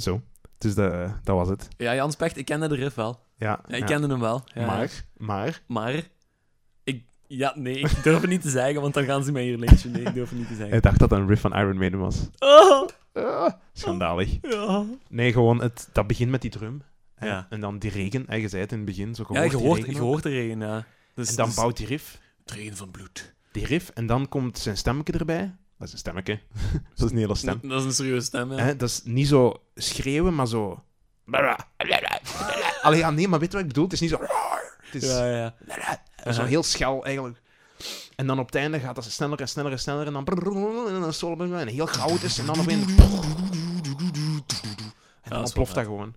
Zo. Dus de, dat was het. Ja, Jan Specht, ik kende de riff wel. Ja, Ja, ik ja. kende hem wel. Ja. Maar, maar... Maar... Ik... Ja, nee, ik durf het niet te zeggen, want dan gaan ze mij hier lynchen. Nee, ik durf het niet te zeggen. Ik dacht dat het een riff van Iron Maiden was. Oh, Ah, schandalig. ja. Nee, gewoon, het, dat begint met die drum. Ja. En dan die regen. En je zei het in het begin, zo Ja, je hoort, regen je hoort de regen, ja. Dus, En dan dus- bouwt die riff. het regen van bloed. Die riff. En dan komt zijn stemmetje erbij. Dat is een stemmetje. dat is een hele stem. Dat is een serieuze stem, ja. Hè, dat is niet zo schreeuwen, maar zo... Allee, ja, nee, maar weet je wat ik bedoel? Het is niet zo... Het is Ja, ja. zo heel schel, eigenlijk. En dan op het einde gaat dat sneller en sneller en sneller. En dan... En dan solo en heel goud is. En dan op een... En dan wel dat gewoon.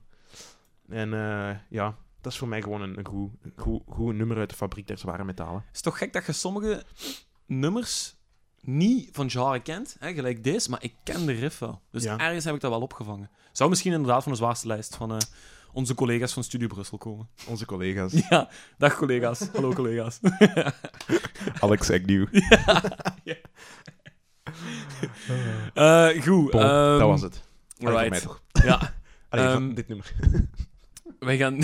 En eh, ja, dat is voor mij gewoon een, een goed, goed, goed nummer uit de fabriek der zware metalen. Het is toch gek dat je sommige nummers niet van genre kent, hè, gelijk deze, maar ik ken de riff wel. Dus Ja. ergens heb ik dat wel opgevangen. Zou misschien inderdaad van de zwaarste lijst van eh, onze collega's van Studio Brussel komen. Onze collega's. Ja, dag collega's. Hallo collega's. Alex Agnew. Eh, goed. Bon, ehm, dat was het. Allee, mij Right. Ja, Allee, Ehm, dit nummer. wij gaan...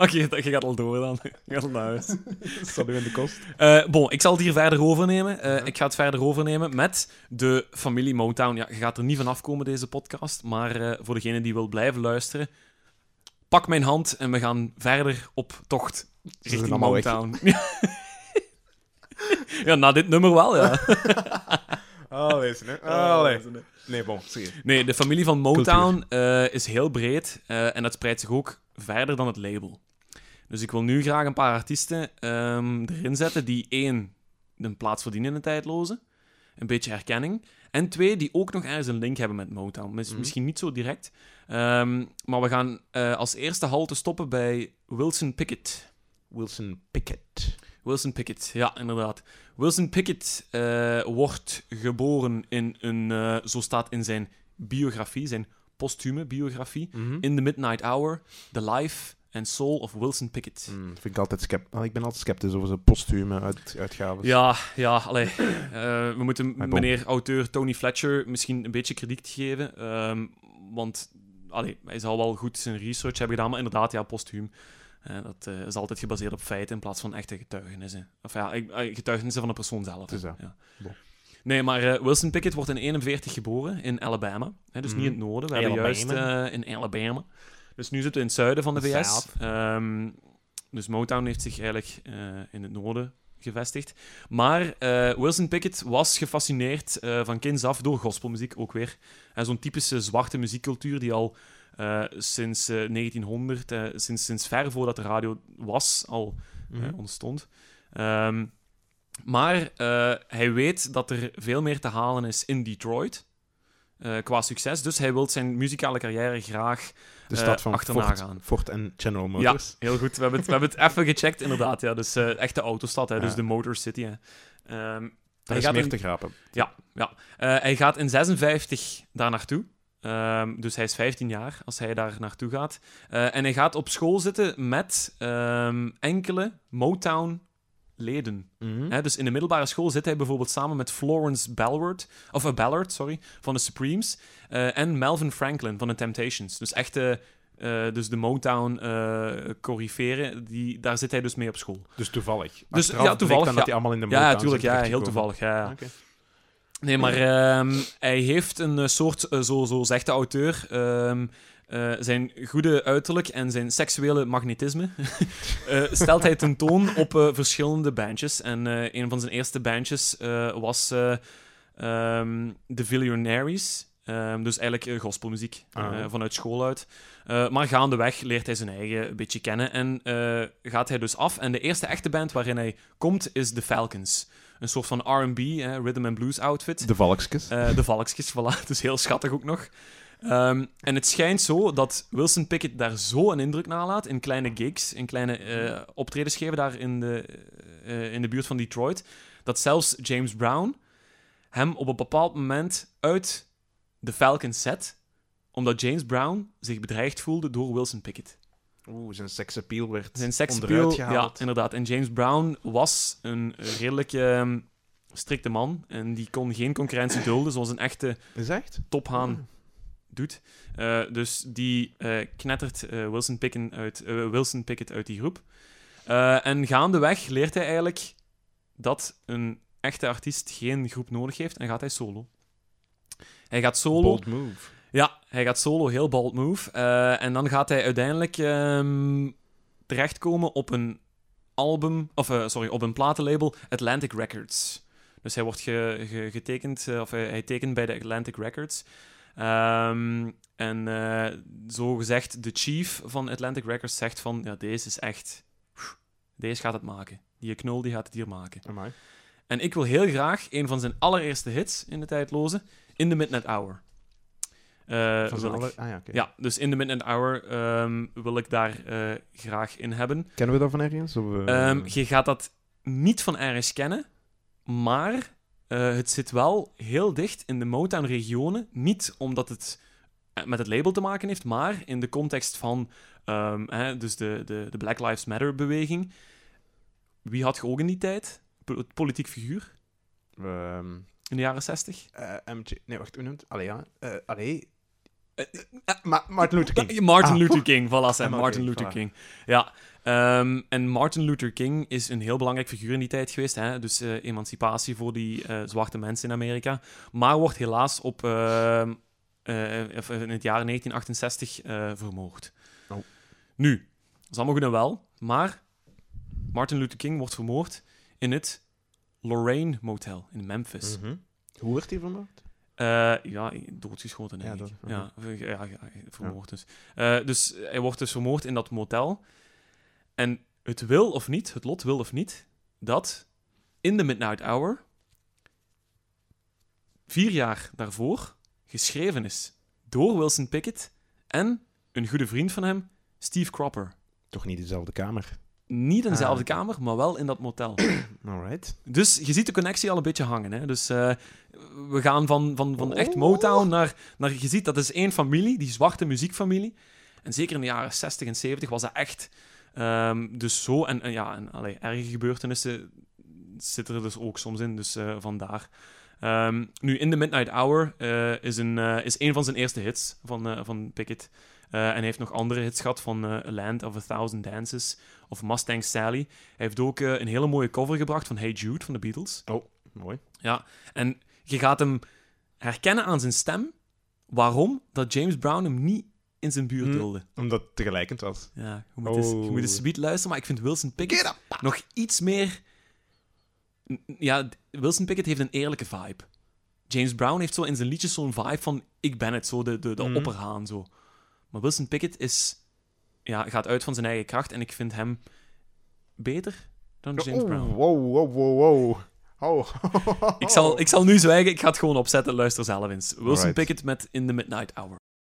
Oké, je gaat al door dan. Je gaat al naar huis. Dat staat nu in de kost. Eh, bon, ik zal het hier verder overnemen. Eh, Ik ga het verder overnemen met de familie Motown. Ja, je gaat er niet van afkomen, deze podcast. Maar eh, voor degene die wil blijven luisteren, pak mijn hand en we gaan verder op tocht richting allemaal weg. Motown. ja, na dit nummer wel, ja. Allee, hè. Allee. Nee, bon, zie Nee, de familie van Motown eh, is heel breed eh, en dat spreidt zich ook verder dan het label. Dus ik wil nu graag een paar artiesten ehm, erin zetten die één, een plaats verdienen in het tijdloze, een beetje herkenning, en twee, die ook nog ergens een link hebben met Motown. Mhm. Misschien niet zo direct, Ehm, maar we gaan eh, als eerste halte stoppen bij Wilson Pickett. Wilson Pickett. Wilson Pickett, ja, inderdaad. Wilson Pickett eh, wordt geboren in een, eh, zo staat in zijn biografie, zijn posthume biografie, Mhm. In the Midnight Hour, The Life and Soul of Wilson Pickett. Hmm, vind ik altijd scept ik ben altijd sceptisch over zijn postume uit uitgaven. Ja, ja, allee. eh, we moeten meneer auteur Tony Fletcher misschien een beetje krediet geven, ehm, want allee, hij zal wel goed zijn research hebben gedaan, maar inderdaad, ja, postuum. Eh, dat eh, is altijd gebaseerd op feiten in plaats van echte getuigenissen. Of ja, getuigenissen van de persoon zelf. Het is dat. Ja. Bon. Nee, maar Wilson Pickett wordt in 41 geboren in Alabama. Hè, dus niet in het noorden. We hebben juist in Alabama. Dus nu zitten we in het zuiden van de VS. Ehm, dus Motown heeft zich eigenlijk eh, in het noorden gevestigd. Maar eh, Wilson Pickett was gefascineerd eh, van kinds af door gospelmuziek ook weer. En zo'n typische zwarte muziekcultuur die al sinds eh, 1900, eh, sinds, sinds ver voordat de radio was, al Mhm. ontstond. Ehm, maar hij weet dat er veel meer te halen is in Detroit. qua succes. Dus hij wil zijn muzikale carrière graag. De eh, stad van achterna Ford, gaan. Ford en General Motors. Ja, heel goed. We hebben het, we hebben het even gecheckt, inderdaad. Ja. Dus eh echte autostad, hè. dus de Motor City. Hè. Daar hij is gaat meer in- te grapen. ja, ja. Eh, hij gaat in 56 daar naartoe. Ehm, dus hij is 15 jaar als hij daar naartoe gaat. En hij gaat op school zitten met ehm, enkele Motown-leden. Mhm. Dus in de middelbare school zit hij bijvoorbeeld samen met Florence Ballard, of uh, Ballard, sorry, van de Supremes eh, en Melvin Franklin van de Temptations. Dus echte, eh, dus de Motown eh coriferen, die daar zit hij dus mee op school. Dus toevallig. Dus, ja, toevallig, Dan ja. dat die allemaal in de Ja, Motown natuurlijk, zijn ja, heel toevallig, ja. ja. Nee, maar ehm, hij heeft een eh, soort, eh, zo, zo zegt de auteur, ehm, eh, zijn goede uiterlijk en zijn seksuele magnetisme eh, stelt hij tentoon op eh, verschillende bandjes. En een van zijn eerste bandjes was ehm, The Billionaires. Ehm, dus eigenlijk gospelmuziek Ah. vanuit school uit. Maar gaandeweg leert hij zijn eigen een beetje kennen en gaat hij dus af. En de eerste echte band waarin hij komt is The Falcons. Een soort van R&B, rhythm and blues outfit. De valkjes. Eh, de valkjes, voilà. Dus heel schattig ook nog. Ehm, en het schijnt zo dat Wilson Pickett daar zo een indruk nalaat in kleine gigs, in kleine eh optredens geven daar in de, eh, in de buurt van Detroit, dat zelfs James Brown hem op een bepaald moment uit de Falcons zet, omdat James Brown zich bedreigd voelde door Wilson Pickett. Oeh, zijn seksappeal werd Zijn seksappeal, onderuit ja, gehaald. inderdaad. En James Brown was een redelijk ehm, strikte man en die kon geen concurrentie dulden, zoals een echte Is echt? tophaan doet. Eh, dus die eh, knettert eh, Wilson, Pickett uit, Wilson Pickett uit die groep. En gaandeweg leert hij eigenlijk dat een echte artiest geen groep nodig heeft en gaat hij solo. Hij gaat solo. Bold move. Ja, hij gaat solo, heel bold move. En dan gaat hij uiteindelijk ehm, terechtkomen op een album, of sorry, op een platenlabel Atlantic Records. Dus hij wordt ge- ge- getekend, of hij, hij tekent bij de Atlantic Records. Ehm, en eh zo gezegd, de chief van Atlantic Records zegt van, ja, deze is echt, deze gaat het maken. Die knul die gaat het hier maken. Amai. En ik wil heel graag een van zijn allereerste hits in de tijdloze, In the Midnight Hour. Eh, Van wil zijn ik- alle... Ah ja, dus in the Midnight Hour ehm, wil ik daar eh, graag in hebben. Kennen we dat van ergens? Of, eh, Ehm, je gaat dat niet van ergens kennen, maar eh, het zit wel heel dicht in de Motown-regionen. Niet omdat het eh, met het label te maken heeft, maar in de context van ehm, hè, dus de, de, de Black Lives Matter-beweging. Wie had je ook in die tijd? Po- politiek figuur ehm, in de jaren 60? eh, MJ... Nee, wacht, hoe noemt het? Allee, ja. Eh, allee. Eh, Ma Martin Luther King. Martin Ah. Luther King, voilà, Sam. MLK, Martin Luther voilà. King. Ja. ehm, en Martin Luther King is een heel belangrijk figuur in die tijd geweest. Hè? Dus eh, emancipatie voor die eh, zwarte mensen in Amerika. Maar wordt helaas op, ehm, eh, in het jaar 1968 eh, vermoord. Oh. Nu, dat is allemaal goed en wel. Maar Martin Luther King wordt vermoord in het Lorraine Motel in Memphis. Mhm. Hoe werd hij vermoord? Eh, ja, doodgeschoten, denk Ja, ja, ja, vermoord dus. Eh, dus hij wordt dus vermoord in dat motel. En het wil of niet, het lot wil of niet, dat in de Midnight Hour, vier jaar daarvoor, geschreven is door Wilson Pickett en een goede vriend van hem, Steve Cropper. Toch niet dezelfde kamer. Niet in dezelfde Ah. kamer, maar wel in dat motel. Alright. Dus je ziet de connectie al een beetje hangen. Hè? Dus eh, we gaan van, van, van echt Oh. Motown naar, naar... Je ziet, dat is één familie, die zwarte muziekfamilie. En zeker in de jaren 60 en 70 was dat echt... ehm, dus zo... En, en ja, en, allee, erge gebeurtenissen zitten er dus ook soms in. Dus eh, vandaar. Ehm, nu, In the Midnight Hour eh, is, een, is een van zijn eerste hits van, van Pickett. Eh, en heeft nog andere hits gehad van eh, A Land of a Thousand Dances of Mustang Sally. Hij heeft ook eh, een hele mooie cover gebracht van Hey Jude van de Beatles. Mooi. Ja, en je gaat hem herkennen aan zijn stem. Waarom? Dat James Brown hem niet in zijn buurt Hmm. wilde. Omdat het tegelijkertijd was. Ja, je moet, eens, je moet eens Oh. luisteren, maar ik vind Wilson Pickett nog iets meer... Ja, Wilson Pickett heeft een eerlijke vibe. James Brown heeft zo in zijn liedjes zo'n vibe van ik ben het, zo de, de, de Mhm. opperhaan. Zo. Maar Wilson Pickett is, ja, gaat uit van zijn eigen kracht en ik vind hem beter dan James Oh, Brown. Wow, wow, wow, wow. Oh. Ik zal, ik zal nu zwijgen, ik ga het gewoon opzetten, luister zelf eens. Wilson Alright. Pickett met In the Midnight Hour.